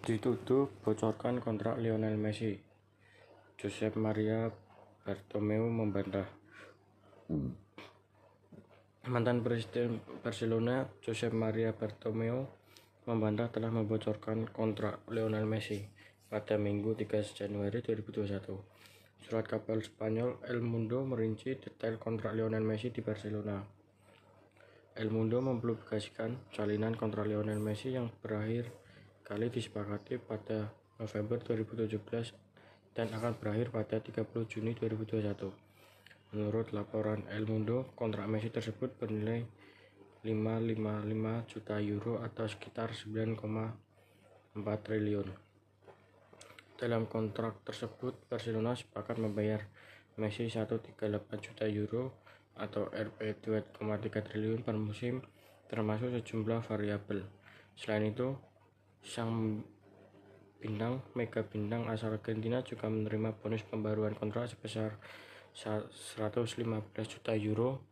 Dituduh bocorkan kontrak Lionel Messi, Josep Maria Bartomeu membantah. Mantan Presiden Barcelona, Josep Maria Bartomeu, membantah telah membocorkan kontrak Lionel Messi pada Minggu 3 Januari 2021. Surat kabar Spanyol El Mundo merinci detail kontrak Lionel Messi di Barcelona. El Mundo mempublikasikan salinan kontrak Lionel Messi yang berakhir kali disepakati pada November 2017 dan akan berakhir pada 30 Juni 2021. Menurut laporan El Mundo, kontrak Messi tersebut bernilai 555 juta euro atau sekitar 9,4 triliun. Dalam kontrak tersebut, Barcelona sepakat membayar Messi 138 juta euro atau Rp 2,3 triliun per musim termasuk sejumlah variabel. Selain itu, sang bintang mega bintang asal Argentina juga menerima bonus pembaruan kontrak sebesar 115 juta euro